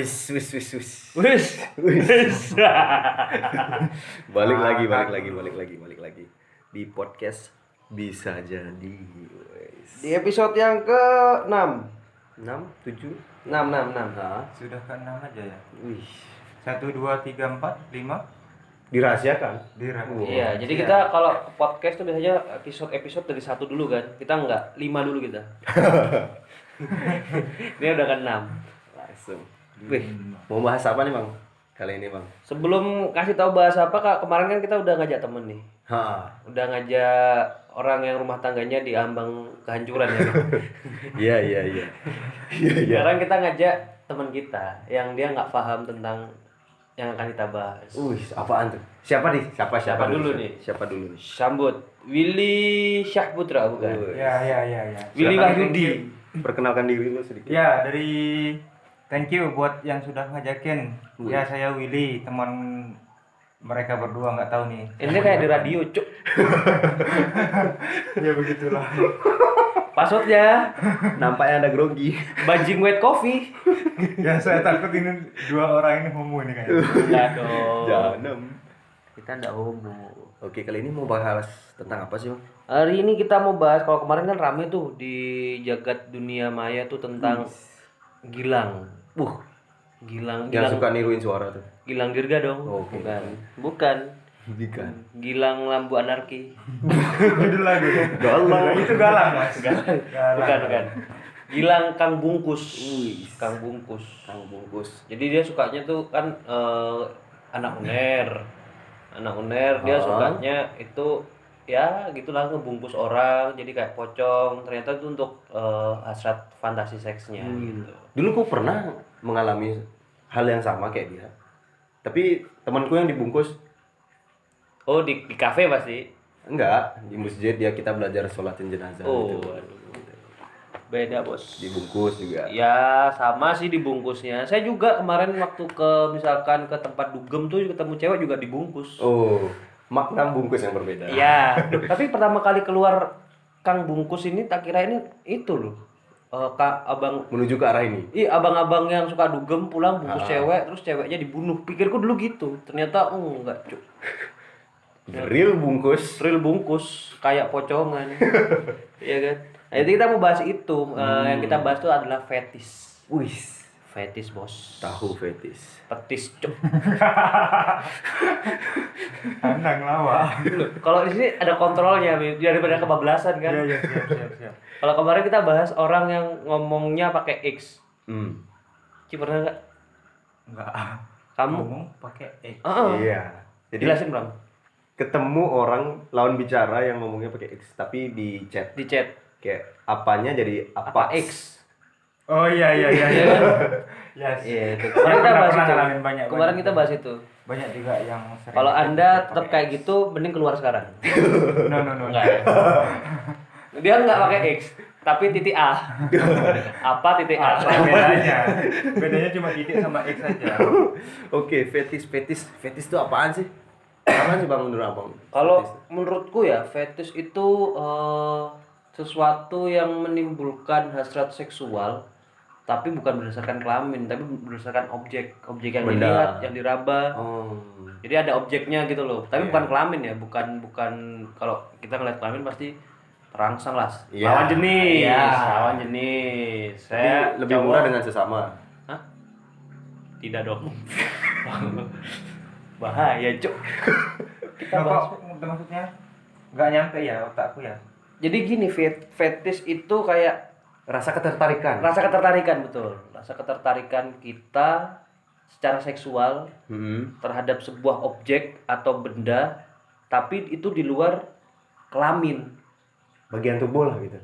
Wis, wis, wis, wis. Wis. Wis. Balik lagi, balik lagi, balik lagi, balik lagi. Di podcast bisa jadi. Wis. Di episode yang ke-6. 6, 7. 6 6 6. Nah, Sudah ke enam aja ya. wih. Satu, dua, tiga, empat, lima. Dirahasiakan. Dirah. Wow. Iya, jadi kita kalau podcast tuh biasanya episode-episode dari satu dulu kan. Kita enggak lima dulu kita. Ini udah ke enam. Langsung. Wih, mau bahas apa nih, Bang? Kali ini, Bang. Sebelum kasih tahu bahas apa, Kak, kemarin kan kita udah ngajak temen nih. Ha. Udah ngajak orang yang rumah tangganya di ambang kehancuran ya. Iya, iya, iya. Iya, iya. Sekarang kita ngajak teman kita yang dia nggak paham tentang yang akan kita bahas. Wih, apaan tuh? Siapa nih? Siapa siapa, Siapa dulu nih? Siapa dulu nih? Sambut Willy Syahputra bukan? Wih. Ya, ya, ya, ya. Willy Wahyudi. Perkenalkan diri lu sedikit. Ya, dari thank you buat yang sudah ngajakin. Wih. Ya, saya Willy, teman mereka berdua nggak tahu nih. Ini kayak di radio, cuk. ya begitulah. Passwordnya Nampaknya ada grogi. Bajing White Coffee. ya, saya takut ini dua orang ini homo nih kayaknya. Enggak dong. Janem. Kita enggak homo. Oke, kali ini mau bahas tentang apa sih, Bang? Hari ini kita mau bahas kalau kemarin kan rame tuh di jagat dunia maya tuh tentang Gilang. Buh, Gilang, yang Gilang, suka niruin suara tuh. Gilang Dirga dong. Oke. Bukan. Bukan. Bukan. Gilang Lambu Anarki. Judul lagu. Galang. Itu galang, Mas. Bukan, bukan, bukan. Gilang Kang Bungkus. Kang Bungkus. Kang bungkus. Jadi dia sukanya tuh kan eh, anak uner. Anak uner dia sukanya itu ya gitulah ngebungkus orang jadi kayak pocong. Ternyata itu untuk eh, hasrat fantasi seksnya Hmm. gitu. Dulu aku pernah mengalami hal yang sama kayak dia. Tapi temanku yang dibungkus Oh di di kafe pasti. enggak di masjid dia kita belajar sholatin jenazah Oh, gitu. aduh. Beda, Bos. Dibungkus juga. Ya sama sih dibungkusnya. Saya juga kemarin waktu ke misalkan ke tempat dugem tuh ketemu cewek juga dibungkus. Oh, makna bungkus yang berbeda. Iya. Tapi pertama kali keluar Kang Bungkus ini tak kira ini itu loh. Eh, Kak abang Menuju ke arah ini. Ih, abang-abang yang suka dugem pulang bungkus Ah. cewek terus ceweknya dibunuh. Pikirku dulu gitu. Ternyata oh, enggak, Cuk. Real bungkus. Real bungkus kayak pocongan. Iya kan? Nah, jadi kita mau bahas itu. Eh, yang kita bahas itu adalah fetis. Wih, Fetis, Bos. tahu fetis. Petis, Cuk. Andang lawa. Kalau di sini ada kontrolnya daripada kebablasan kan. Ya, ya, siap, siap, siap. Kalau kemarin kita bahas orang yang ngomongnya pakai X. Hmm. Ci pernah nggak? Enggak. Kamu? ngomong pakai X. Heeh. Iya. Jadi Jelasin bang. ketemu orang lawan bicara yang ngomongnya pakai X tapi di chat Di chat. kayak apanya jadi apa, Apa X? Oh iya iya iya. Iya? Yes. Iya itu. Kemarin kita bahas itu. banyak, Kemarin banyak. kita bahas itu. Banyak juga yang sering. Kalau anda tetap kayak X. gitu, mending keluar sekarang. No no no. Enggak ya? Dia nggak pakai X, tapi titik A. Apa titik A? Apa bedanya? Bedanya cuma titik sama X saja. Oke, fetis fetis fetis itu apaan sih? Apaan sih bang menurut abang? Kalau Fetis. menurutku ya, fetish itu eh, sesuatu yang menimbulkan hasrat seksual, tapi bukan berdasarkan kelamin, tapi berdasarkan objek, objek yang Benda. dilihat, yang diraba. Oh, Jadi ada objeknya gitu loh. Tapi Iya. bukan kelamin ya, bukan bukan kalau kita ngeliat kelamin pasti terangsang lah. Iya. Lawan jenis, Iya. lawan jenis. Jadi Saya lebih cowok- murah dengan sesama. Hah? Tidak dong. Bahaya, Cuk. Kita Nah, bahas kok maksudnya nggak nyampe ya otakku ya. Jadi gini, fet fetish itu kayak Rasa ketertarikan. rasa ketertarikan betul. Rasa ketertarikan kita secara seksual Hmm. terhadap sebuah objek atau benda, tapi itu di luar kelamin. Bagian tubuh lah gitu.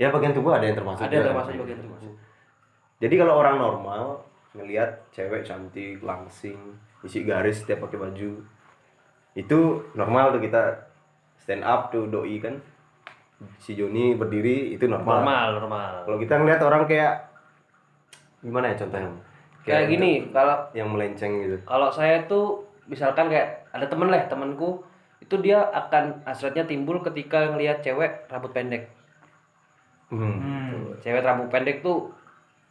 Ya bagian tubuh ada yang termasuk. Ada yang juga. termasuk bagian tubuh. Jadi kalau orang normal ngelihat cewek cantik, langsing, isi garis setiap pakai baju, itu normal tuh kita stand up tuh doi kan. Si Joni berdiri itu normal. Normal, normal. Kalau kita ngeliat orang kayak gimana ya contohnya? Kayak gini, kalau yang melenceng gitu. kalau saya tuh misalkan kayak ada temen lah, temanku itu dia akan hasratnya timbul ketika ngelihat cewek rambut pendek. Hmm. Hmm. Cewek rambut pendek tuh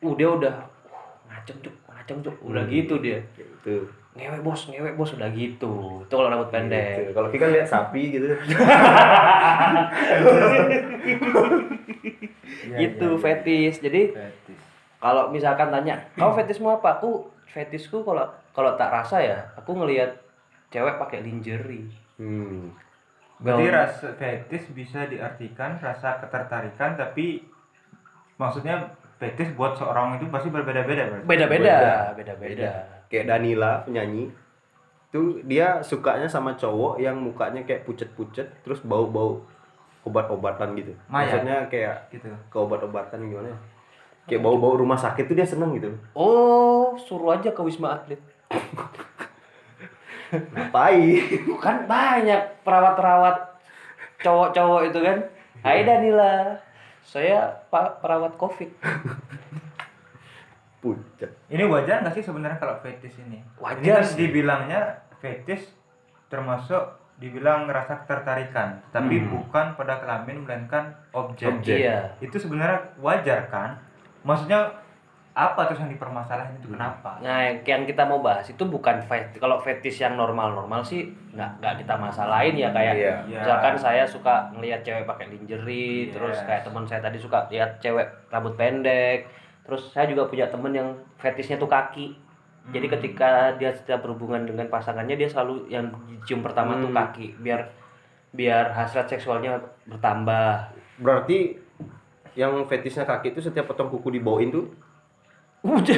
uh dia udah uh, ngaceng cuk, ngaceng kenceng cuk udah gitu dia Gitu. Ngewek bos ngewek bos udah gitu itu kalau rambut pendek Gitu. Kalau kita lihat sapi gitu. Iya, gitu iya, iya. fetis jadi Fetis. kalau misalkan tanya kau fetismu apa aku fetisku kalau kalau tak rasa ya aku ngelihat cewek pakai lingerie Hmm. Berarti rasa fetis bisa diartikan rasa ketertarikan tapi maksudnya fetis buat seorang itu pasti berbeda-beda berarti. beda-beda beda-beda Kayak Danila penyanyi tuh dia sukanya sama cowok yang mukanya kayak pucet-pucet terus bau-bau obat-obatan gitu. Mayat. Maksudnya kayak gitu. ke obat-obatan gimana ya? Kayak bau-bau rumah sakit tuh dia seneng gitu. oh suruh aja ke wisma atlet Ngapain? kan banyak perawat-perawat cowok-cowok itu kan Hai Danila saya pak perawat covid Pucet. Ini wajar nggak sih sebenarnya kalau fetis ini? Wajar Ini kan sih. dibilangnya fetis termasuk dibilang rasa ketertarikan, tapi Hmm. bukan pada kelamin melainkan objek. Objek. iya Itu sebenarnya wajar kan? Maksudnya apa terus yang dipermasalahin itu kenapa? Nah, yang kita mau bahas itu bukan fetis. Kalau fetis yang normal-normal sih nggak nggak kita masalahin ya kayak Iya. Iya. misalkan saya suka ngelihat cewek pakai lingerie, Yes. terus kayak teman saya tadi suka lihat cewek rambut pendek. Terus saya juga punya temen yang fetisnya tuh kaki. Jadi Hmm. ketika dia setiap berhubungan dengan pasangannya dia selalu yang cium pertama tuh Hmm. kaki biar biar hasrat seksualnya bertambah. Berarti yang fetisnya kaki itu setiap potong kuku dibawain tuh Udah.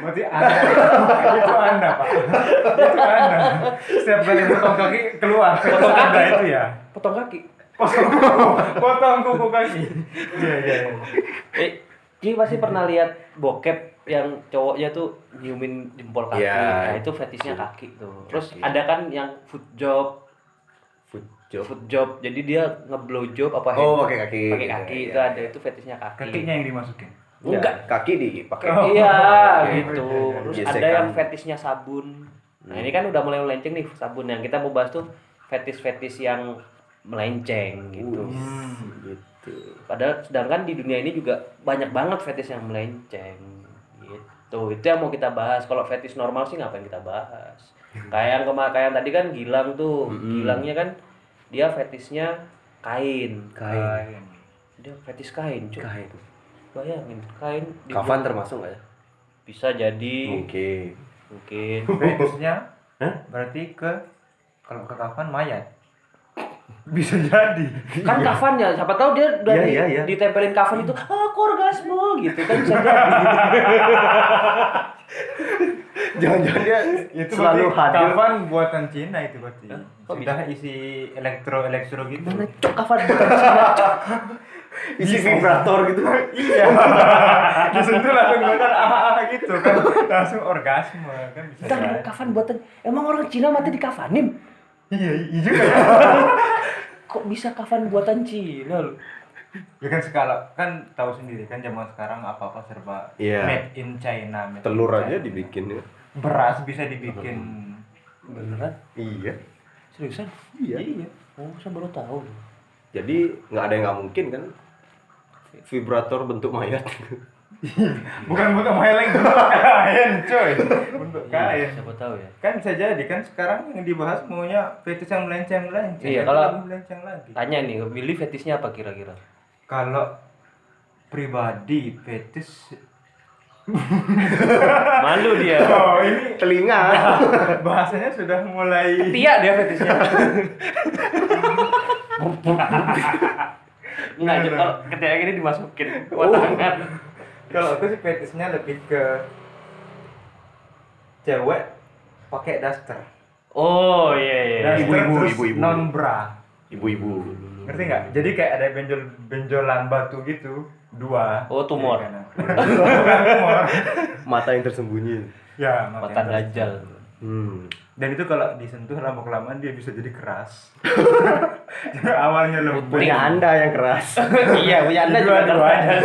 Berarti anda itu anda pak, itu anda. Setiap kali potong kaki keluar, Potong anda kaki. itu ya. Potong kaki. Potong kuku, potong kuku kaki. Iya iya. Iya. Ji pasti pernah lihat bokep yang cowoknya tuh nyiumin jempol kaki. Iya. Nah, itu fetisnya kaki tuh. Terus Kaki. ada kan yang foot job, foot job. foot job. Jadi dia ngeblow job apa Oh, pakai kaki. pakai kaki Iya, itu iya. ada itu fetisnya kaki. Kakinya yang dimasukin. Enggak. kaki dipakai. Oh. Iya, Oke. gitu. Terus Gesekan. ada yang fetisnya sabun. Nah, Hmm. ini kan udah mulai melenceng nih sabun yang kita mau bahas tuh fetis-fetis yang melenceng gitu. Hmm. Padahal sedangkan di dunia ini juga banyak banget fetis yang melenceng gitu. Itu yang mau kita bahas. Kalau fetis normal sih ngapain kita bahas? Kayak yang kemarin tadi kan Gilang tuh. Mm-mm. Gilangnya kan dia fetisnya kain. Kain. Dia fetis kain, cuy. Kain. Bayangin kain di- Kafan termasuk nggak ya? bisa jadi Mungkin. mungkin Fetisnya Hah? berarti ke kalau ke kafan mayat. Bisa jadi. kan kafan ya siapa tahu dia dari Iya, iya, iya. ditempelin kafan itu ah aku orgasme gitu kan bisa jadi Jangan-jangan dia Itu selalu hadir. Kafan buatan Cina itu berarti. Kok Sudah isi elektro elektro gitu. mana cok kafan bukan Cina cok Isi vibrator gitu. iya. Disentuh langsung kelihatan ah ah gitu kan. Langsung orgasme kan bisa. Bentar, jadi. kafan buatan emang orang Cina mati dikafanin Iya, iya juga ya. kok bisa kafan buatan Cina lu Ya kan sekala kan tahu sendiri kan zaman sekarang apa-apa serba Iya. made in China. made in Telur China. aja dibikin ya. Beras bisa dibikin. beneran Iya. seriusan Iya. Iya. oh saya baru tahu Jadi nggak ada yang nggak mungkin kan? Vibrator bentuk mayat. Bukan bentuk maileng, bentuk kain, coy. Bentuk kain. siapa tahu ya Kan bisa jadi kan sekarang yang dibahas maunya fetis yang melenceng-melenceng. Iya, Kan kalau- melenceng lagi. tanya nih Billy fetisnya apa kira-kira Kalau pribadi fetis malu dia Oh, ini Telinga. bahasanya sudah mulai Tia dia fetisnya Nggak, Jep, kalau ketika gini dimasukin Oh. tangan kalau aku sih fetisnya lebih ke cewek pakai daster. Oh iya iya Daster Ibu-ibu, ibu-ibu. non bra. Ibu-ibu. Ngerti nggak? Jadi kayak ada benjol benjolan batu gitu dua. Oh, tumor. Iya. Bukan tumor. Mata yang tersembunyi. Ya, mata makanya. dajjal Hmm. Dan itu kalau disentuh lama kelamaan dia bisa jadi keras. Jadi awalnya lembut. Punya anda yang keras. iya punya anda juga keras.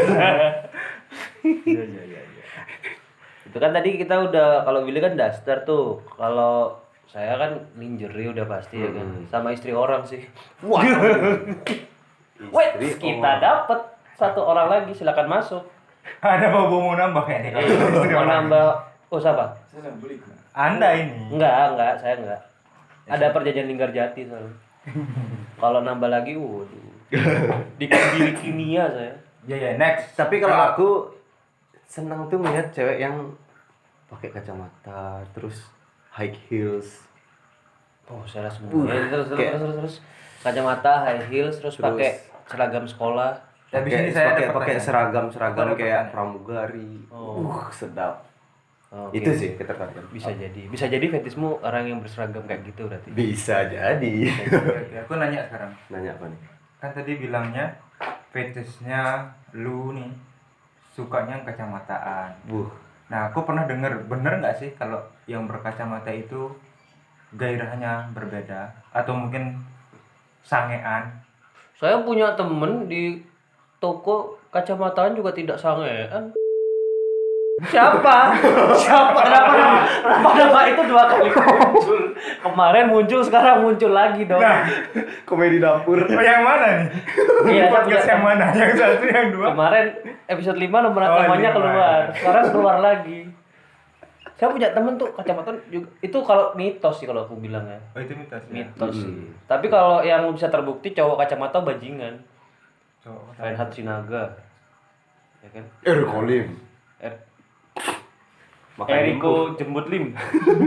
Iya iya iya. iya. itu kan tadi kita udah kalau Billy kan daster tuh kalau saya kan lingerie udah pasti ya kan Hmm. sama istri orang sih Wah. Wait, kita orang. dapet satu orang lagi silakan masuk Ada bobo mau nambah kayaknya. Eh, mau nambah oh siapa Anda ini. enggak enggak saya enggak ada perjanjian Linggarjati soalnya kalau nambah lagi waduh di kimia saya Ya ya next. Tapi kalau aku senang tuh ngeliat cewek yang pakai kacamata, terus high heels. oh saya semua Uh, Ya, terus, terus, terus terus terus kacamata high heels terus, Terus- pakai seragam sekolah Tapi Pakai sini saya pakai pakai tanya. seragam-seragam Dapat kayak pramugari. Oh. Uh, sedap. Oke. Itu sih ketertarikan. bisa jadi bisa jadi fetismu orang yang berseragam kayak gitu berarti Bisa jadi. Oke, oke. Aku nanya sekarang. Nanya apa nih? Kan tadi bilangnya fetishnya lu nih sukanya yang kacamataan. Buh. Nah, aku pernah denger, bener nggak sih kalau yang berkacamata itu gairahnya berbeda atau mungkin sangean? saya punya temen di toko kacamataan juga tidak sangean siapa siapa kenapa nama, kenapa nama itu dua kali muncul kemarin muncul sekarang muncul lagi dong Nah, Komedi dapur. oh, yang mana nih? Iya, Podcast yang mana? Yang satu, yang dua? kemarin episode 5 nomor Oh, namanya lima. keluar sekarang keluar lagi saya punya temen tuh kacamata juga itu kalau mitos sih kalau aku bilang ya Oh, itu mitos ya? mitos sih Mm. tapi kalau yang bisa terbukti cowok kacamata bajingan Cowok. Reinhard Sinaga ya kan Eric Kolim. Er- Makan Eriko jembut lim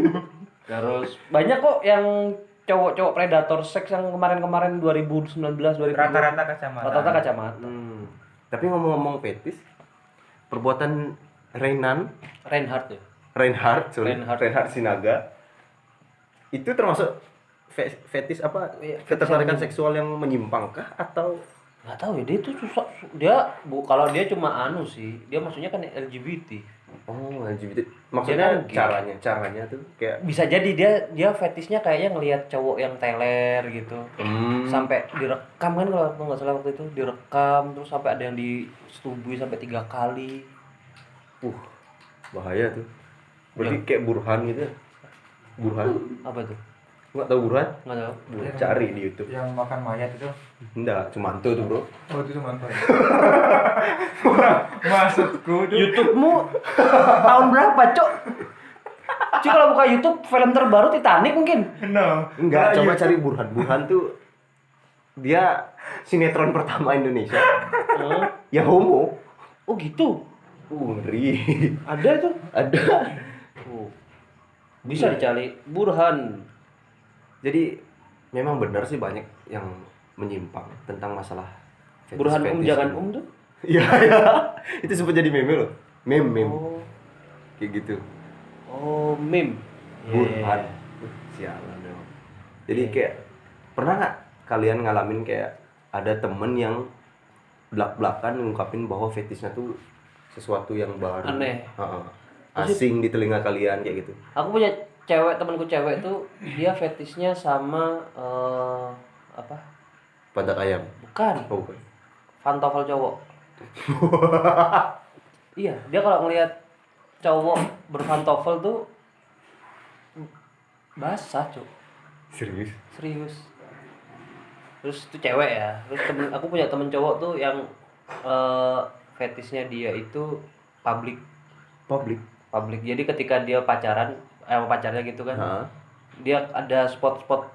terus banyak kok yang cowok-cowok predator seks yang kemarin-kemarin 2019 2020 Rata-rata kacamata. rata-rata kacamata Hmm. Tapi ngomong-ngomong fetis, perbuatan Renan, Reinhardt ya Reinhard, sorry, Reinhard. Reinhard, Sinaga, itu termasuk fe- fetis apa? Fetis Ketertarikan yang- seksual yang menyimpangkah atau nggak tahu ya dia tuh susah dia bu kalau dia cuma anu sih dia maksudnya kan LGBT oh LGBT? Maksudnya gay. caranya, caranya tuh kayak bisa jadi dia dia fetisnya kayaknya ngelihat cowok yang teler gitu hmm, sampai direkam kan kalau aku nggak salah waktu itu direkam terus sampai ada yang disetubui sampai tiga kali uh bahaya tuh. Berarti kayak burhan gitu. ya? Burhan? apa tuh Enggak tahu burhan? nggak tahu cari di YouTube. Yang makan mayat itu. Enggak, cuma itu tuh, Bro. Oh, itu cuma ya? Maksudku tuh YouTube-mu tahun berapa, Cok? Cuk kalau buka YouTube film terbaru Titanic mungkin. no. Enggak, Kalau coba YouTube- cari Burhan. Burhan tuh dia sinetron pertama Indonesia Oh, yang homo. oh gitu. Uh, ngeri. Ada itu. Ada. Oh. Bisa dicari Burhan. Jadi memang benar sih banyak yang menyimpang tentang masalah fetis- Burhan Um fetis jangan ini. Um tuh. Iya, iya. Itu sempat jadi meme loh. Meme, meme. Oh. Kayak gitu. Oh, meme. Burhan. Iya. Uh, sialan memang. Jadi kayak pernah nggak kalian ngalamin kayak ada temen yang belak-belakan ngungkapin bahwa fetisnya tuh sesuatu yang baru. Aneh. Heeh. Asing di telinga kalian kayak gitu. Aku punya cewek temanku cewek tuh dia fetisnya sama eh, apa? Pantat ayam. Bukan, Oh, bukan. pantofel cowok. iya, dia kalau ngelihat cowok berpantofel tuh basah, Cuk. Serius? Serius. Terus itu cewek ya. Terus temen aku punya temen cowok tuh yang eh fetisnya dia itu public Public. public. Jadi ketika dia pacaran eh, pacarnya gitu kan. Heeh. Dia ada spot-spot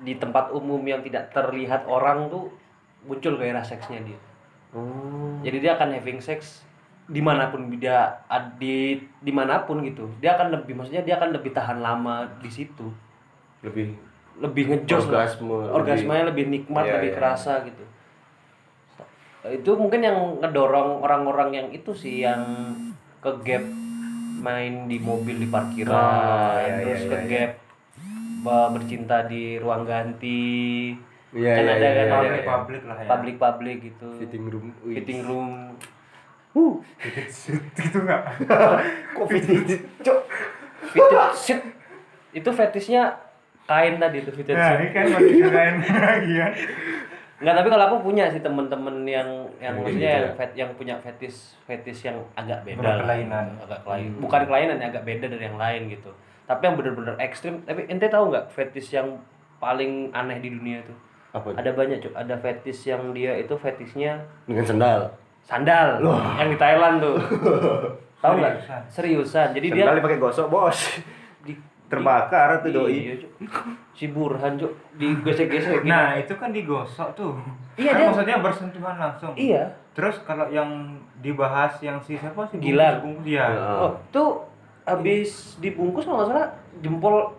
di tempat umum yang tidak terlihat orang tuh muncul gairah seksnya dia. Oh. Jadi dia akan having sex di mana pun dia di di mana pun gitu. Dia akan lebih maksudnya dia akan lebih tahan lama di situ. Lebih Lebih ngejos lah. orgasme. lebih- Orgasmenya lebih nikmat, Iya, lebih iya. kerasa gitu. Itu mungkin yang ngedorong orang-orang yang itu sih yang ke gap main di mobil di parkiran, Oh, iya, terus iya, ke iya, gap ba- bercinta di ruang ganti. Iya, kan iya, ada iya, kan iya, ada iya. public lah ya. public-public gitu. fitting room. Fitting room. gitu nggak? Kok fitting? Cok. Seat itu fetisnya kain tadi itu fitted Nah, ini kan masih keren lagi ya. Enggak, tapi kalau aku punya sih temen-temen yang yang maksudnya gitu yang ya? fet, yang punya fetis fetis yang agak beda lah. Berkelainan. Agak kelainan. Bukan kelainan ya, agak beda dari yang lain gitu. Tapi yang bener-bener ekstrim. Tapi ente tahu nggak fetis yang paling aneh di dunia itu? Apa? Ada banyak, Cuk. Ada fetis yang dia itu fetisnya Dengan sendal. sandal yang di Thailand tuh tahu nggak Seriusan? jadi dia Sendal dipakai gosok, Bos. Terbakar tuh Iya, doi. Cuk. si Burhan cuk digesek-gesek gitu. Nah, itu kan digosok tuh. Iya, kan dia- maksudnya bersentuhan langsung. iya Terus kalau yang dibahas yang si siapa sih? Gilang. Bungkus, Iya. Heeh. oh tuh habis dibungkus kalau nggak salah jempol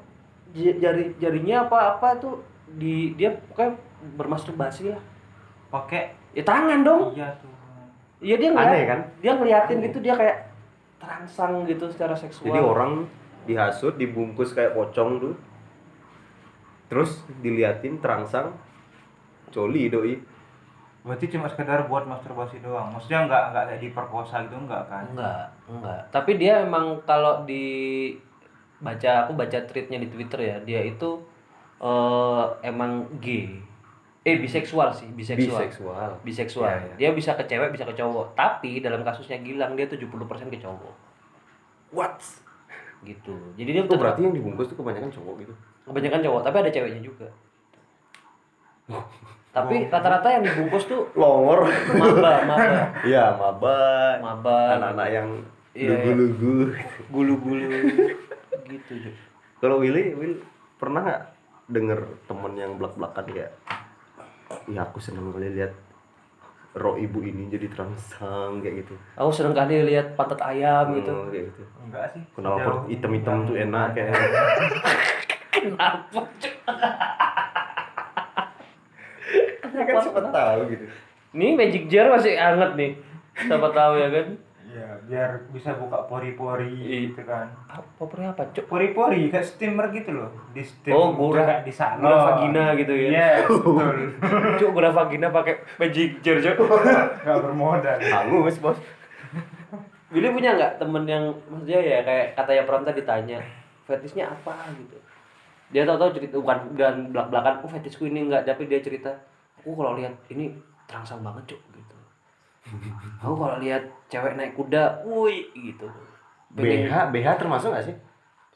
jari jarinya apa apa tuh di dia pokoknya bermasturbasi lah Pakai ya tangan dong iya tuh. iya dia ngeliat, Aneh, kan? dia ngeliatin gitu dia kayak terangsang gitu secara seksual Jadi orang dihasut, dibungkus kayak pocong tuh. Terus diliatin terangsang coli doi. Berarti cuma sekedar buat masturbasi doang. Maksudnya nggak nggak kayak diperkosa gitu enggak kan? enggak enggak tapi dia emang kalau di baca aku baca tweetnya di twitter ya dia itu eh, emang gay eh biseksual sih biseksual Biseksual. biseksual. Iya, iya. Dia bisa ke cewek, bisa ke cowok. Tapi dalam kasusnya Gilang dia 70% ke cowok. What? Gitu. Jadi dia tetap- berarti yang dibungkus tuh kebanyakan cowok gitu. kebanyakan cowok, tapi ada ceweknya juga. tapi rata-rata yang dibungkus tuh Longor. maba, maba, Iya, maba. maba, Anak-anak yang Iya, iya. lugu-lugu. gulu-gulu gitu. Kalau Willy, Will pernah nggak denger temen yang belak-belakan kayak Iya aku seneng kali lihat roh ibu ini jadi terangsang kayak gitu. Aku sering kali lihat pantat ayam gitu. Oh, kayak gitu. Enggak sih. Kenapa Sejauh hitam-hitam tuh enak kayak Kenapa? Ju? kan siapa tahu gitu. Ini magic jar masih anget nih. Siapa tahu ya kan? Biar bisa buka pori-pori Iya. gitu kan. Apa pernah apa, Cuk? Pori-pori kayak steamer gitu loh. Di steam Oh, gura- di salon. gura vagina gitu ya. Iya, betul. Cuk, guna vagina pakai magic jar, Cuk. Enggak bermodal. Hangus, Bos. Billy punya nggak temen yang maksudnya ya kayak katanya Pram tadi tanya fetishnya apa gitu. Dia tahu-tahu cerita bukan dan belak-belakan, oh fetishku ini enggak, tapi dia cerita, aku kalau lihat ini terangsang banget cuk gitu. Aku kalau lihat cewek naik kuda, woi gitu. BH, BH termasuk gak sih?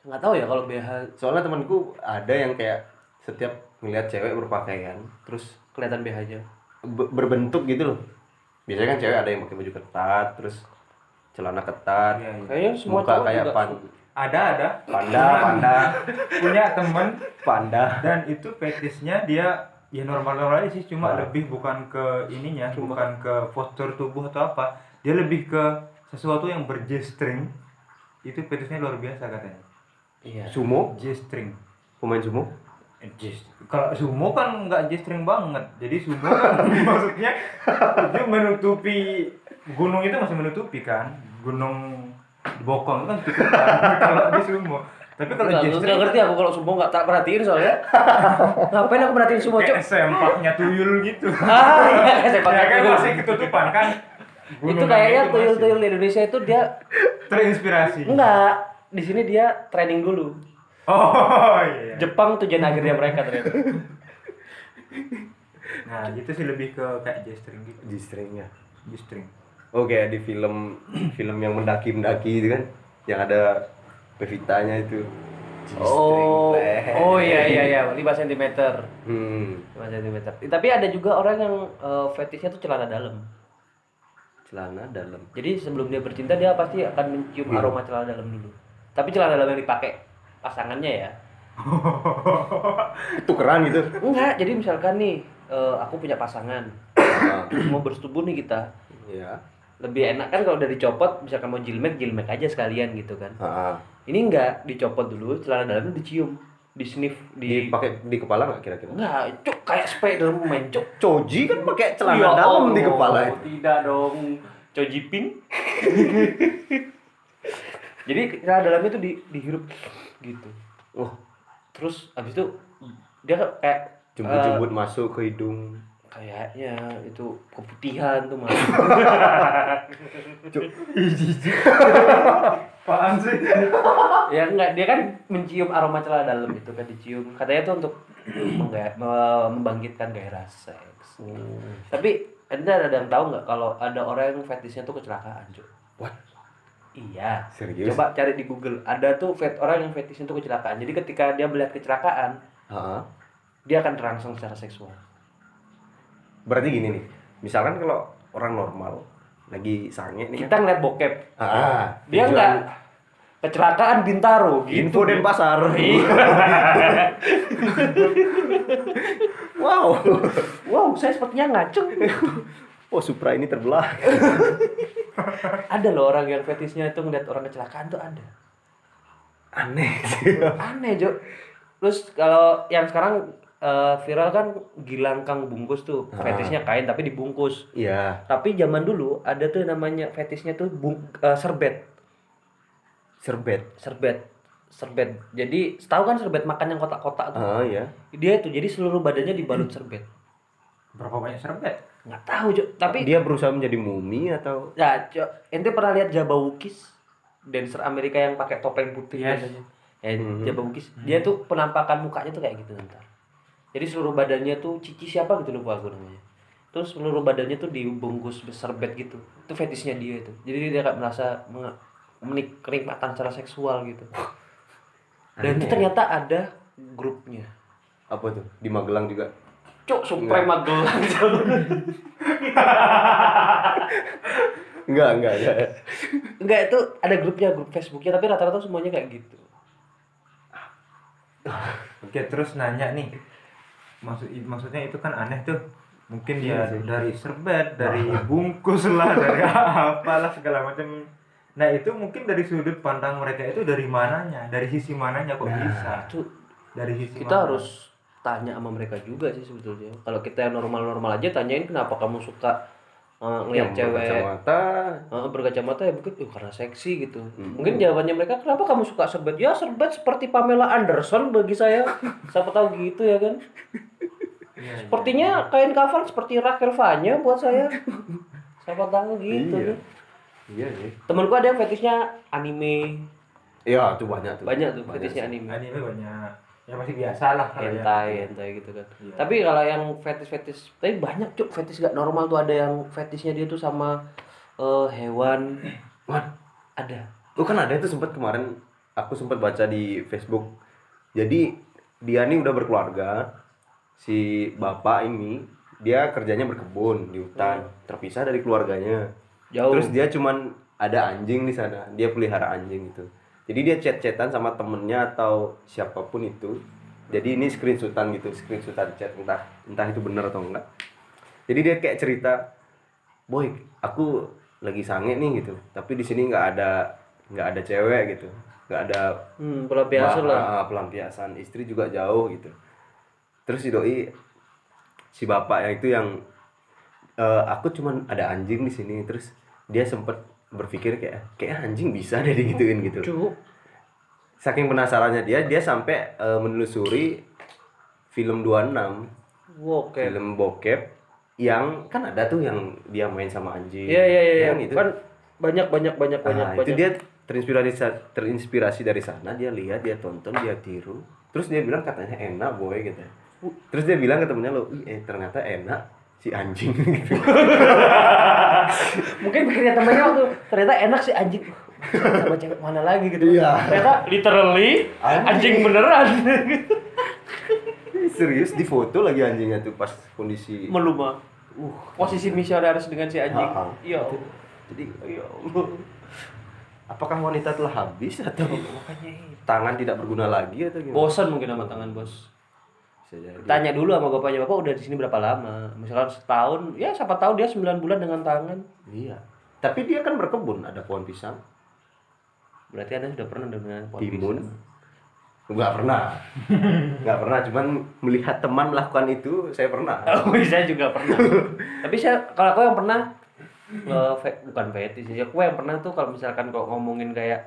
nggak tahu ya kalau BH Soalnya temanku ada yang kayak setiap ngeliat cewek berpakaian terus kelihatan BH-nya. be- berbentuk gitu loh. Biasanya kan cewek ada yang pakai baju ketat, terus celana ketat, Iya, iya. Kayaknya semua muka cowok kayak juga pan, Ada ada panda, panda, punya temen panda. dan itu fetishnya dia ya normal-normal aja sih cuma Ah. lebih bukan ke ininya bukan ke postur tubuh atau apa. Dia lebih ke sesuatu yang berj-string itu fetishnya luar biasa katanya. Iya. Sumo, J-string pemain sumo. Eh, kalau sumo kan nggak J-string banget. Jadi sumo kan maksudnya itu menutupi gunung itu masih menutupi kan. Gunung bokong itu kan kan kalau di sumo tapi kalau Nggak, nggak ngerti aku kalau sumo nggak tak perhatiin soalnya. Ngapain aku perhatiin sumo cuk? kayak sempaknya tuyul gitu. Ah iya kayak sepak ya kan bola. masih ketutupan kan? Itu kayaknya tuyul-tuyul di Indonesia itu dia terinspirasi. Enggak di sini dia training dulu. Oh iya Jepang tujuan akhirnya mereka ternyata. Nah itu sih lebih ke kayak J-string gitu. G-stringnya. J-string Oh kayak di film film yang mendaki-mendaki itu kan, yang ada Pevitanya itu. Oh oh iya iya iya 5 cm Hmm, 5 cm tapi ada juga orang yang eh, fetishnya tuh celana dalam celana dalam. jadi sebelum dia bercinta dia pasti akan mencium Iya. aroma celana dalam dulu tapi celana dalam yang dipakai pasangannya ya Tukeran gitu. enggak jadi misalkan nih eh, aku punya pasangan Ah, mau bersetubuh nih kita ya. lebih enak kan kalau udah dicopot misalkan mau jilmek jilmek aja sekalian gitu kan Ah, ah. Ini enggak dicopot dulu celana dalamnya dicium di sniff di Dipakai di kepala nggak kira-kira? enggak cuk kayak Spiderman cuk Coji kan pakai celana Ya dalam di Allah, kepala itu. tidak dong Coji pink jadi celana dalamnya tuh di dihirup gitu Wah, terus abis itu dia kayak jemput-jemput masuk ke hidung. Kayaknya itu keputihan tuh mas. Apaan sih? Ya enggak dia kan mencium aroma celana dalam itu kan dicium. Katanya tuh untuk membangkitkan gairah seks. Tapi anda ada yang tahu nggak kalau ada orang yang fetishnya tuh kecelakaan cuy What? iya. Serius? coba cari di Google. Ada tuh fet orang yang fetishnya tuh kecelakaan. Jadi ketika dia melihat kecelakaan Ah, ah. dia akan terangsang secara seksual Berarti gini nih, misalkan kalau orang normal lagi sange nih kita ngeliat bokep kan. Ah, dia nggak kecelakaan bintaro gitu info dan pasar. Iya. wow. wow saya sepertinya ngaceng Oh, Supra ini terbelah. ada loh orang yang fetisnya itu ngeliat orang kecelakaan tuh ada Aneh sih. aneh Jo terus kalau yang sekarang eh, viral kan Gilang Kang bungkus tuh Ah. fetisnya kain tapi dibungkus Iya, tapi zaman dulu ada tuh namanya fetisnya tuh bung, eh, serbet serbet. serbet serbet jadi setahu kan serbet makan yang kotak-kotak tuh Ah, iya. dia tuh jadi seluruh badannya dibalut serbet Berapa banyak serbet? nggak tahu Jo tapi Dia berusaha menjadi mumi atau ya Jo, ente pernah lihat Jabawukis dancer Amerika yang pakai topeng putih Yes. biasanya? ya Mhm. Jabawukis dia tuh penampakan mukanya tuh kayak gitu ntar jadi seluruh badannya tuh cici siapa gitu lupa aku namanya terus seluruh badannya tuh dibungkus serbet gitu itu fetisnya dia itu jadi dia kayak merasa menik- kenikmatan secara seksual gitu dan itu Aneh. ternyata ada grupnya apa tuh? Di Magelang juga. cok Supreme Magelang. Enggak, enggak, enggak. enggak itu ada grupnya grup Facebooknya tapi rata-rata semuanya kayak gitu Oke, terus nanya nih. Maksud maksudnya itu kan aneh tuh. Mungkin Iya dia sih. dari serbet, dari bungkus lah, dari apalah segala macam. Nah, itu mungkin dari sudut pandang mereka itu dari mananya? Dari sisi mananya kok Nah. bisa? itu Dari sisi kita mana? harus tanya sama mereka juga sih sebetulnya kalau kita yang normal-normal aja tanyain kenapa kamu suka uh, ngeliat cewek berkacamata. uh, berkacamata ya mungkin "Eh, karena seksi gitu Hmm. mungkin jawabannya mereka kenapa kamu suka serbet ya serbet seperti Pamela Anderson bagi saya siapa tahu gitu ya kan Iya, iya. sepertinya kain kafan seperti Rachel Fanya buat saya siapa tahu gitu Iya. kan Iya, iya. temanku ada yang fetishnya anime Iya, tuh banyak tuh. banyak tuh Banyak fetishnya sih. anime anime banyak. Ya masih biasa lah kalau ya. hentai hentai gitu kan Iya. tapi kalau yang fetish fetish tapi banyak cuk fetish gak normal tuh ada yang fetishnya dia tuh sama eh, hewan Wan, ada Lu kan ada itu sempat kemarin aku sempat baca di Facebook. Jadi dia nih udah berkeluarga. Si bapak ini dia kerjanya berkebun di hutan, terpisah dari keluarganya. jauh Terus dia cuman ada anjing di sana. Dia pelihara anjing itu. Jadi dia chat-chatan sama temennya atau siapa pun itu. Jadi ini screenshotan gitu, screenshotan chat entah entah itu benar atau enggak. Jadi dia kayak cerita, "Boy, aku lagi sange nih gitu. Tapi di sini nggak ada nggak ada cewek gitu. nggak ada hmm, pelampiasan Ba- lah ah, pelampiasan istri juga jauh gitu terus si doi si bapak yang itu yang eh, aku cuman ada anjing di sini. Terus dia sempet berpikir kayak kayak anjing bisa deh digituin gitu. Cuk. Saking penasarannya dia dia sampai eh, menelusuri film 26 oke film bokep yang kan ada tuh yang dia main sama anjing. Iya iya iya Yang itu. Kan banyak banyak banyak banyak Ah, itu banyak. dia terinspirasi terinspirasi dari sana. Dia lihat dia tonton dia tiru. Terus dia bilang katanya enak boy gitu terus dia bilang ke temennya lo "Ih, eh ternyata enak si anjing. Gitu mungkin pikirnya temannya waktu ternyata enak sih anjing. Sama cewek mana lagi gitu. Iya. ternyata literally Anjing. anjing beneran. Serius di foto lagi anjingnya tuh pas kondisi meluma uh. Posisi misionaris dengan si anjing. Iya jadi ya Allah. apakah wanita telah habis atau makanya itu. tangan tidak berguna lagi atau gimana? Bosan mungkin sama tangan bos tanya dulu sama bapaknya bapak udah di sini berapa lama? Misalkan setahun ya siapa tahu dia 9 bulan dengan tangan. Iya. Tapi dia kan berkebun ada pohon pisang. Berarti anda sudah pernah dengan pohon timun. Pisang. nggak pernah. Nggak pernah cuman melihat teman melakukan itu saya pernah. Oh, saya juga pernah. Tapi saya kalau aku yang pernah eh, bukan fetish sih. Aku yang pernah tuh kalau misalkan kok ngomongin kayak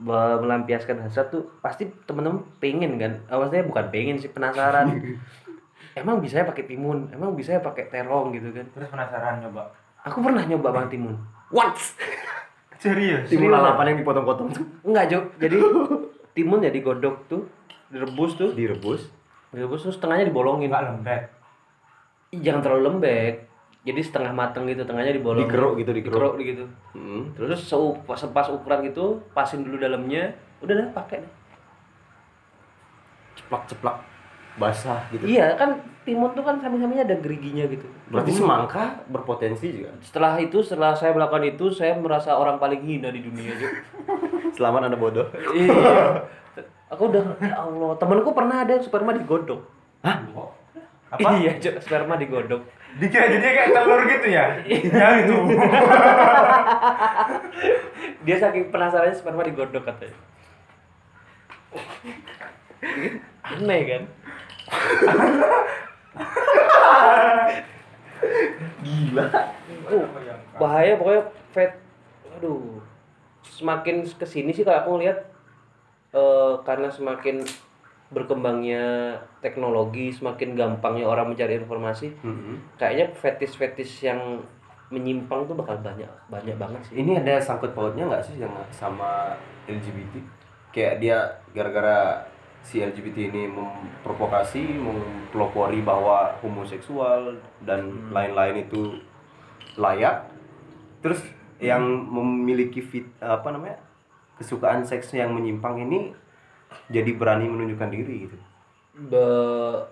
melampiaskan hasrat tuh pasti temen-temen pengen kan. Eh, maksudnya bukan pengen sih penasaran. emang bisa ya pakai timun? Emang bisa ya pakai terong gitu kan? Terus penasaran nyoba. Aku pernah nyoba bang timun. What? Serius? timun lalapan yang dipotong-potong tuh Enggak, Jo. Jadi timun ya digodok tuh, direbus tuh, direbus direbus terus tengahnya dibolongin. Enggak lembek. Ih, Jangan terlalu lembek. Jadi setengah mateng gitu, tengahnya dibolongin. digeruk gitu digeruk dikeruk gitu. Hmm. terus sepas ukuran gitu pasin dulu dalamnya udah deh pakai deh ceplak ceplak basah gitu. Iya kan timun tuh kan samping-sampingnya ada geriginya gitu. Berarti semangka berpotensi juga. Setelah itu, setelah saya melakukan itu, saya merasa orang paling hina di dunia Cuk. Selamat Anda bodoh. Iya. Aku udah ya Allah, temanku pernah ada sperma digodok. Apa? Iya, sperma digodok. Dikira jadi kayak telur gitu ya? Ya itu. Dia saking penasarannya sperma digodok katanya. Aneh kan? Gila. Uh, bahaya pokoknya fat aduh semakin ke sini sih kalau aku ngeliat eh, karena semakin berkembangnya teknologi semakin gampangnya orang mencari informasi Mhm. kayaknya fetis-fetis yang menyimpang tuh bakal banyak banyak banget sih Ini ada sangkut pautnya nggak sih yang sama LGBT? Kayak dia gara-gara si LGBT ini memprovokasi, mempelopori bahwa homoseksual dan lain-lain itu layak. Terus yang memiliki fit apa namanya kesukaan seks yang menyimpang ini jadi berani menunjukkan diri gitu. Be-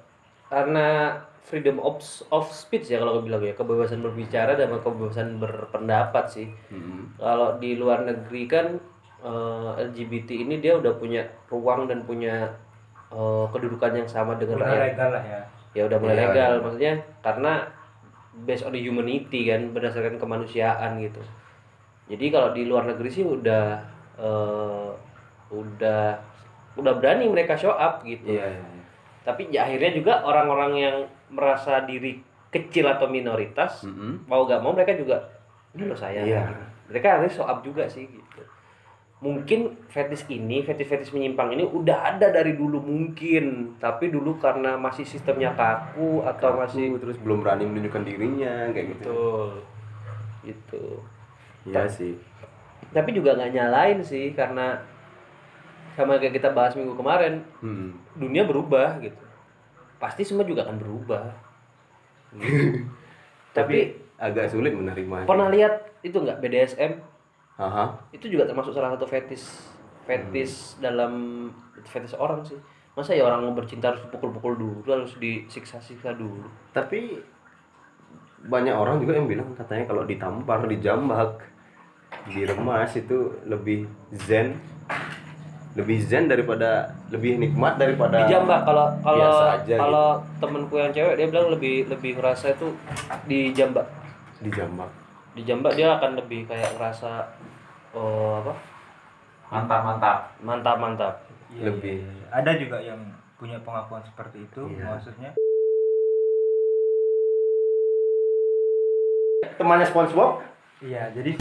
karena freedom of of speech ya kalau aku bilang ya kebebasan berbicara dan kebebasan berpendapat sih Mhm. kalau di luar negeri kan eh, LGBT ini dia udah punya ruang dan punya eh, kedudukan yang sama dengan Udah rakyat legal lah ya. ya udah mulai Iya, legal iya. maksudnya karena based on the humanity kan berdasarkan kemanusiaan gitu jadi kalau di luar negeri sih udah eh, udah udah berani mereka show up gitu Iya, iya, iya. tapi ya akhirnya juga orang-orang yang merasa diri kecil atau minoritas Mhm. mau gak mau mereka juga ini loh saya Iya. mereka harus show up juga sih gitu mungkin fetis ini fetis-fetis menyimpang ini udah ada dari dulu mungkin tapi dulu karena masih sistemnya kaku atau masih Kaku, terus belum berani menunjukkan dirinya kayak gitu. betul gitu Iya sih. tapi juga nggak nyalain sih karena sama kayak kita bahas minggu kemarin Hmm. dunia berubah gitu pasti semua juga akan berubah Gitu. tapi agak sulit menerima. pernah lihat itu nggak BDSM Aha. itu juga termasuk salah satu fetis fetis dalam fetis orang sih masa ya orang mau bercinta harus dipukul-pukul dulu harus disiksa-siksa dulu Tapi banyak orang juga yang bilang katanya kalau ditampar, dijambak, diremas itu lebih zen, lebih zen daripada lebih nikmat daripada dijambak kalau kalau biasa aja gitu. kalau temenku yang cewek dia bilang lebih lebih ngerasa itu dijambak dijambak. dijambak dia akan lebih kayak ngerasa oh apa Mantap mantap. mantap mantap Lebih. Ada juga yang punya pengakuan seperti itu, Iya. maksudnya. Temannya SpongeBob? Iya, jadi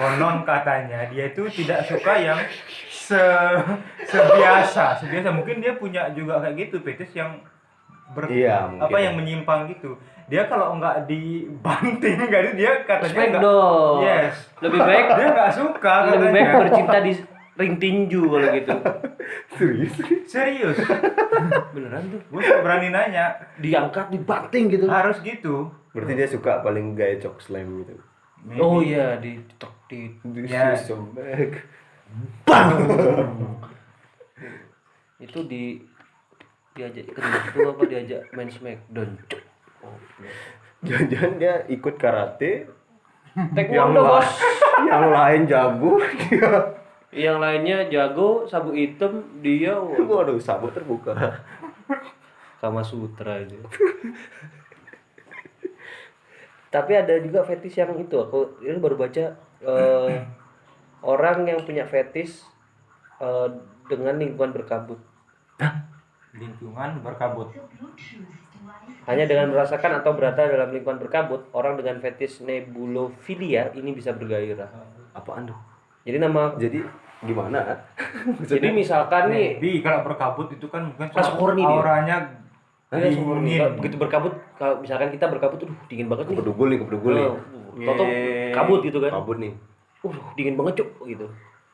konon katanya dia itu tidak suka yang se sebiasa, sebiasa. Mungkin dia punya juga kayak gitu fetis yang ber Iya, apa yang menyimpang gitu. Dia kalau nggak dibanting nggak dia katanya Respect nggak dong Yes. lebih baik dia nggak suka lebih baik katanya. bercinta di ring tinju kalau gitu Serius? Serius. beneran tuh Gue nggak berani nanya. diangkat dibanting gitu Harus gitu. Berarti dia suka paling gaya chok slam gitu. Maybe. oh iya di tok di This Ya. is so bad. itu di diajak itu apa diajak main smackdown oh, Jangan-jangan dia ikut karate, taekwondo la- bos yang lain jago. yang lainnya jago sabu hitam dia Waduh, sabuk terbuka. kama sutra itu tapi ada juga fetish yang itu aku ini baru baca eh, orang yang punya fetish eh, dengan lingkungan berkabut lingkungan berkabut. hanya dengan merasakan atau berada dalam lingkungan berkabut orang dengan fetish nebulofilia ini bisa bergairah Apaan tuh? jadi nama Jadi gimana? jadi misalkan nih Bi kalau berkabut itu kan mungkin auranya Kalau begitu berkabut, kalau misalkan kita berkabut, tuh dingin banget nih. Kedugul nih, kedugul nih. Oh, Toto kabut gitu kan. Kabut nih. Uh, dingin banget cuk gitu.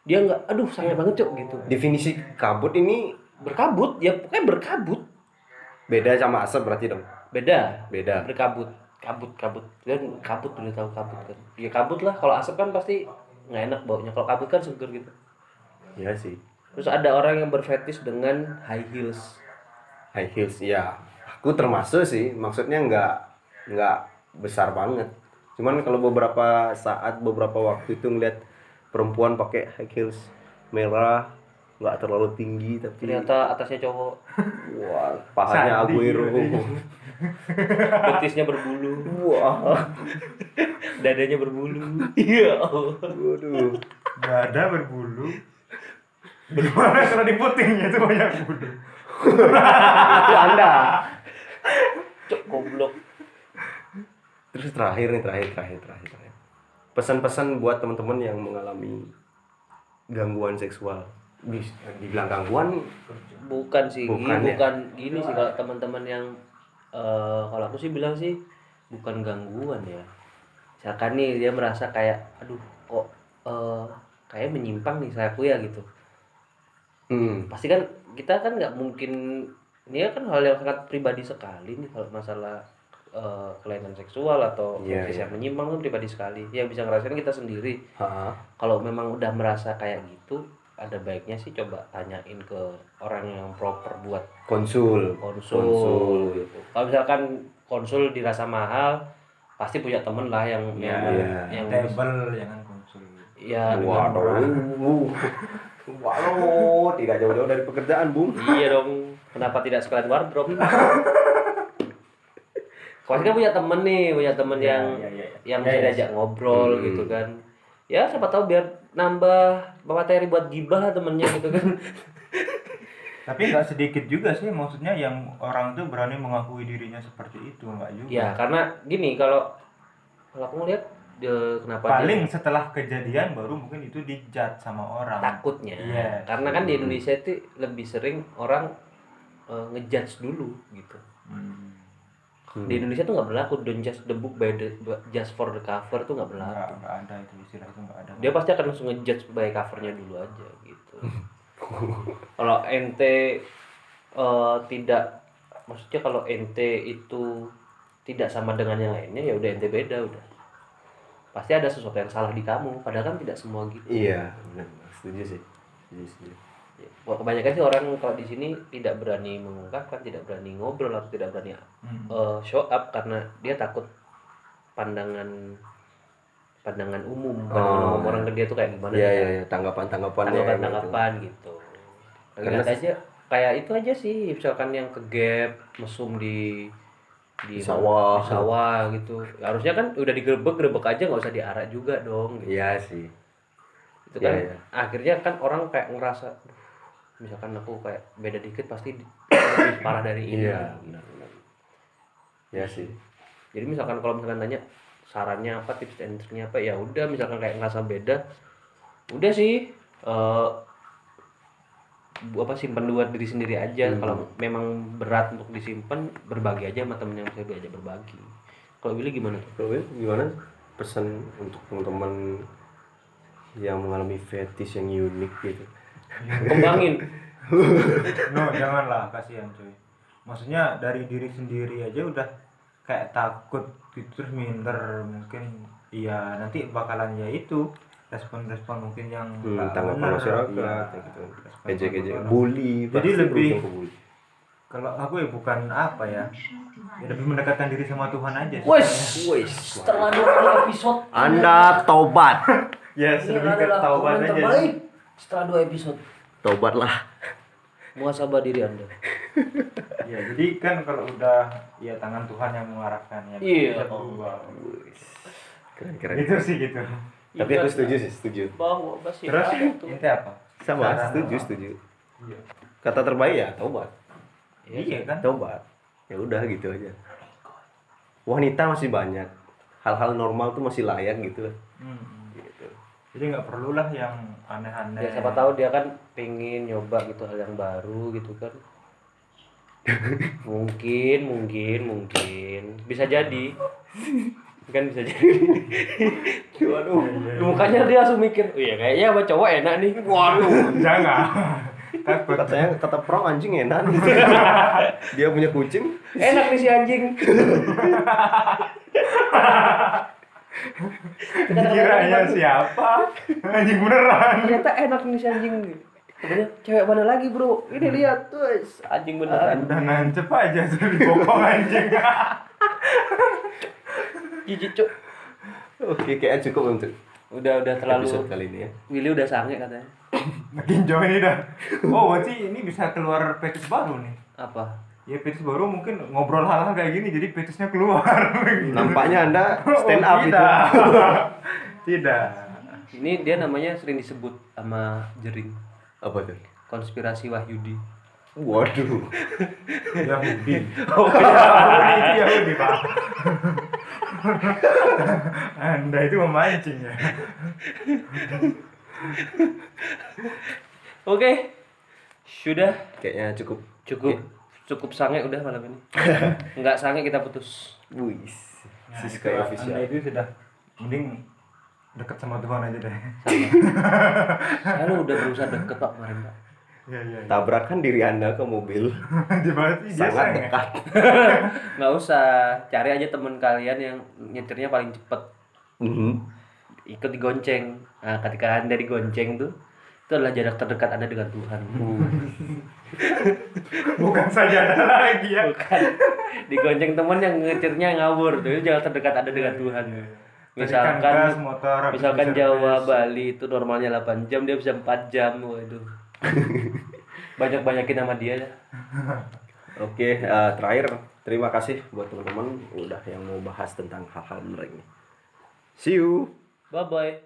Dia nggak, aduh sangat banget cuk gitu. Definisi kabut ini Berkabut, ya pokoknya berkabut. beda sama asap berarti dong. Beda. Beda. Berkabut, kabut, kabut. Dan kabut udah tahu kabut kan. Ya kabut lah. Kalau asap kan pasti nggak enak baunya. Kalau kabut kan seger gitu. Iya sih. Terus ada orang yang berfetish dengan high heels. High heels. Ya aku termasuk sih. Maksudnya nggak nggak besar banget. Cuman kalau beberapa saat beberapa waktu itu ngeliat perempuan pakai high heels merah nggak terlalu tinggi tapi ternyata atasnya cowok. Wah pahanya Aguero. betisnya berbulu. Wah. Dadanya berbulu. Iya. Waduh. Dada berbulu. Gimana kalau di putingnya itu banyak bulu? Itu anda cok goblok terus terakhir nih terakhir terakhir terakhir, terakhir. pesan-pesan buat teman-teman yang mengalami gangguan seksual Bis, dibilang gangguan bukan sih Bukan bukan, ya? bukan gini sih kalau teman-teman yang eh, kalau aku sih bilang sih bukan gangguan ya misalkan nih dia merasa kayak aduh kok eh, kayak menyimpang nih saya aku ya gitu hmm. pasti kan kita kan nggak mungkin ini kan hal yang sangat pribadi sekali nih kalau masalah eh, kelainan seksual atau fetish iya. yang menyimpang kan pribadi sekali yang bisa ngerasain kita sendiri Ha-ha. kalau memang udah merasa kayak gitu ada baiknya sih coba tanyain ke orang yang proper buat konsul konsul, Konsul. gitu. Kalau misalkan konsul dirasa mahal, pasti punya temen lah yang Iya, yang iya. yang Table jangan konsul. ya Waduh. Waduh, tidak jauh-jauh dari pekerjaan, Bung. iya dong. Kenapa tidak sekalian wardrobe? Kau kan punya temen nih, punya temen Iya, yang iya, iya. yang bisa iya. diajak ngobrol Hmm. gitu kan. Ya siapa tahu biar nambah materi buat gibah lah temennya gitu kan. Tapi nggak sedikit juga sih maksudnya yang orang tuh berani mengakui dirinya seperti itu nggak juga. ya karena gini kalau kalau aku ngeliat eh, kenapa dia- Paling setelah kejadian baru mungkin itu dijat sama orang. takutnya Iya. karena kan di Indonesia itu lebih sering orang eh, ngejudge dulu gitu Hmm. di Indonesia tuh nggak berlaku don't judge the book by the just for the cover tuh nggak berlaku Nggak, ada itu istilah itu nggak ada. dia pasti akan langsung ngejudge by covernya dulu aja gitu kalau ente eh, tidak maksudnya kalau ente itu tidak sama dengan yang lainnya ya udah ente beda udah pasti ada sesuatu yang salah di kamu padahal kan tidak semua gitu Iya, benar. Setuju sih. Setuju, setuju. Ya, Wah, kebanyakan sih orang kalau di sini tidak berani mengungkapkan, tidak berani ngobrol atau tidak berani Hmm. eh, show up karena dia takut pandangan pandangan umum, pandangan Oh. umum orang ke dia tuh kayak gimana? Iya, iya, iya, tanggapan-tanggapannya. tanggapan gitu. tanggapan gitu. Karena Lihat aja kayak itu aja sih, misalkan yang ke gap, mesum di di sawah. di sawah gitu. Harusnya kan udah digerebek gerebek aja nggak usah diarak juga dong. Gitu. Iya sih. itu kan iya. akhirnya kan orang kayak ngerasa "Duh, misalkan aku kayak beda dikit pasti lebih parah dari ini Iya, benar, benar. Iya sih. jadi misalkan kalau misalkan tanya sarannya apa tips and triknya apa ya udah misalkan kayak ngerasa beda udah sih bu- apa simpan buat diri sendiri aja. Hmm. kalau memang berat untuk disimpan berbagi aja sama temen yang bisa diajak berbagi. Kalau Willy gimana tuh? Kalau Will, gimana? Pesan untuk teman-teman yang mengalami fetish yang unik gitu? kembangin no janganlah kasihan cuy. Maksudnya dari diri sendiri aja udah kayak takut gitu terus minder mungkin. Iya nanti bakalan ya itu respon-respon mungkin yang Hmm, tanggapan benar, masyarakat iya. ya gitu. Ejek-ejek, bully. Jadi lebih- kalau aku ya bukan apa ya ya lebih mendekatkan diri sama Tuhan aja sih. wes Wih, setelah dua kali episode Anda tobat. ya ini lebih ke taubat aja terbaik setelah dua episode Tobatlah. muasabah diri anda ya jadi kan kalau udah ya tangan Tuhan yang mengarahkan ya Iya. bisa berubah. Keren-keren. itu sih gitu Tapi aku setuju sih, setuju. bahwa terus tuh. inti apa Sama, Saran setuju, apa? setuju. Iya. Kata terbaik ya tobat. iya kan Tobat. Ya udah gitu aja. Wanita masih banyak. Hal-hal normal tuh masih layak gitu. Hmm. Gitu. jadi nggak perlulah yang aneh-aneh ya siapa tahu dia kan pengen nyoba gitu hal yang baru gitu kan mungkin mungkin mungkin bisa jadi kan bisa jadi. Waduh mukanya dia langsung mikir oh iya kayaknya sama cowok enak nih. Waduh. Jangan takut. Katanya kata perang anjing enak nih. Dia punya kucing. enak nih si anjing. Kiranya siapa? Anjing beneran. ternyata enak nih si anjing. Kemudian cewek mana lagi bro? Ini lihat tuh anjing beneran. Udah nancep aja sudah dibokong anjing. Jijik cuk. Oke, kayaknya cukup untuk Udah udah terlalu. episode kali ini ya. Willy udah sange katanya. Makin jauh ini dah. Oh, berarti ini bisa keluar petis baru nih. Apa? Ya petis baru mungkin ngobrol hal-hal kayak gini jadi petisnya keluar. Nampaknya Anda stand Oh, up itu. tidak. tidak. Ini dia namanya sering disebut sama Jering. Apa tuh? Konspirasi Wahyudi. Waduh. Yahudi. Oh, Yahudi itu Yahudi, Pak. Anda itu memancing ya. Oke. Sudah Kayaknya cukup. cukup cukup sange udah malam ini. Enggak sange kita putus. Wis. Nah, Siska itu, official. Anda itu sudah mending dekat sama Tuhan aja deh. Saya lu udah berusaha deket pak kemarin pak. Iya, iya. iya. Tabrakan diri Anda ke mobil Di mana sih dia sangat ya? dekat. Nggak usah cari aja temen kalian yang nyetirnya paling cepet. Mhm. Ikut digonceng. Nah ketika anda digonceng tuh itu adalah jarak terdekat anda dengan Tuhan. Bukan saja ada lagi ya. Bukan digonceng temen yang nyetirnya ngawur tuh itu jarak terdekat anda dengan Tuhan. Tarikan gas, Misalkan motor, habis misalkan. Jawa Bali itu normalnya 8 jam dia bisa 4 jam waduh. Banyak-banyakin sama dia ya. Oke, eh, terakhir terima kasih buat teman-teman udah yang mau bahas tentang hal-hal menarik ini. See you. Bye bye.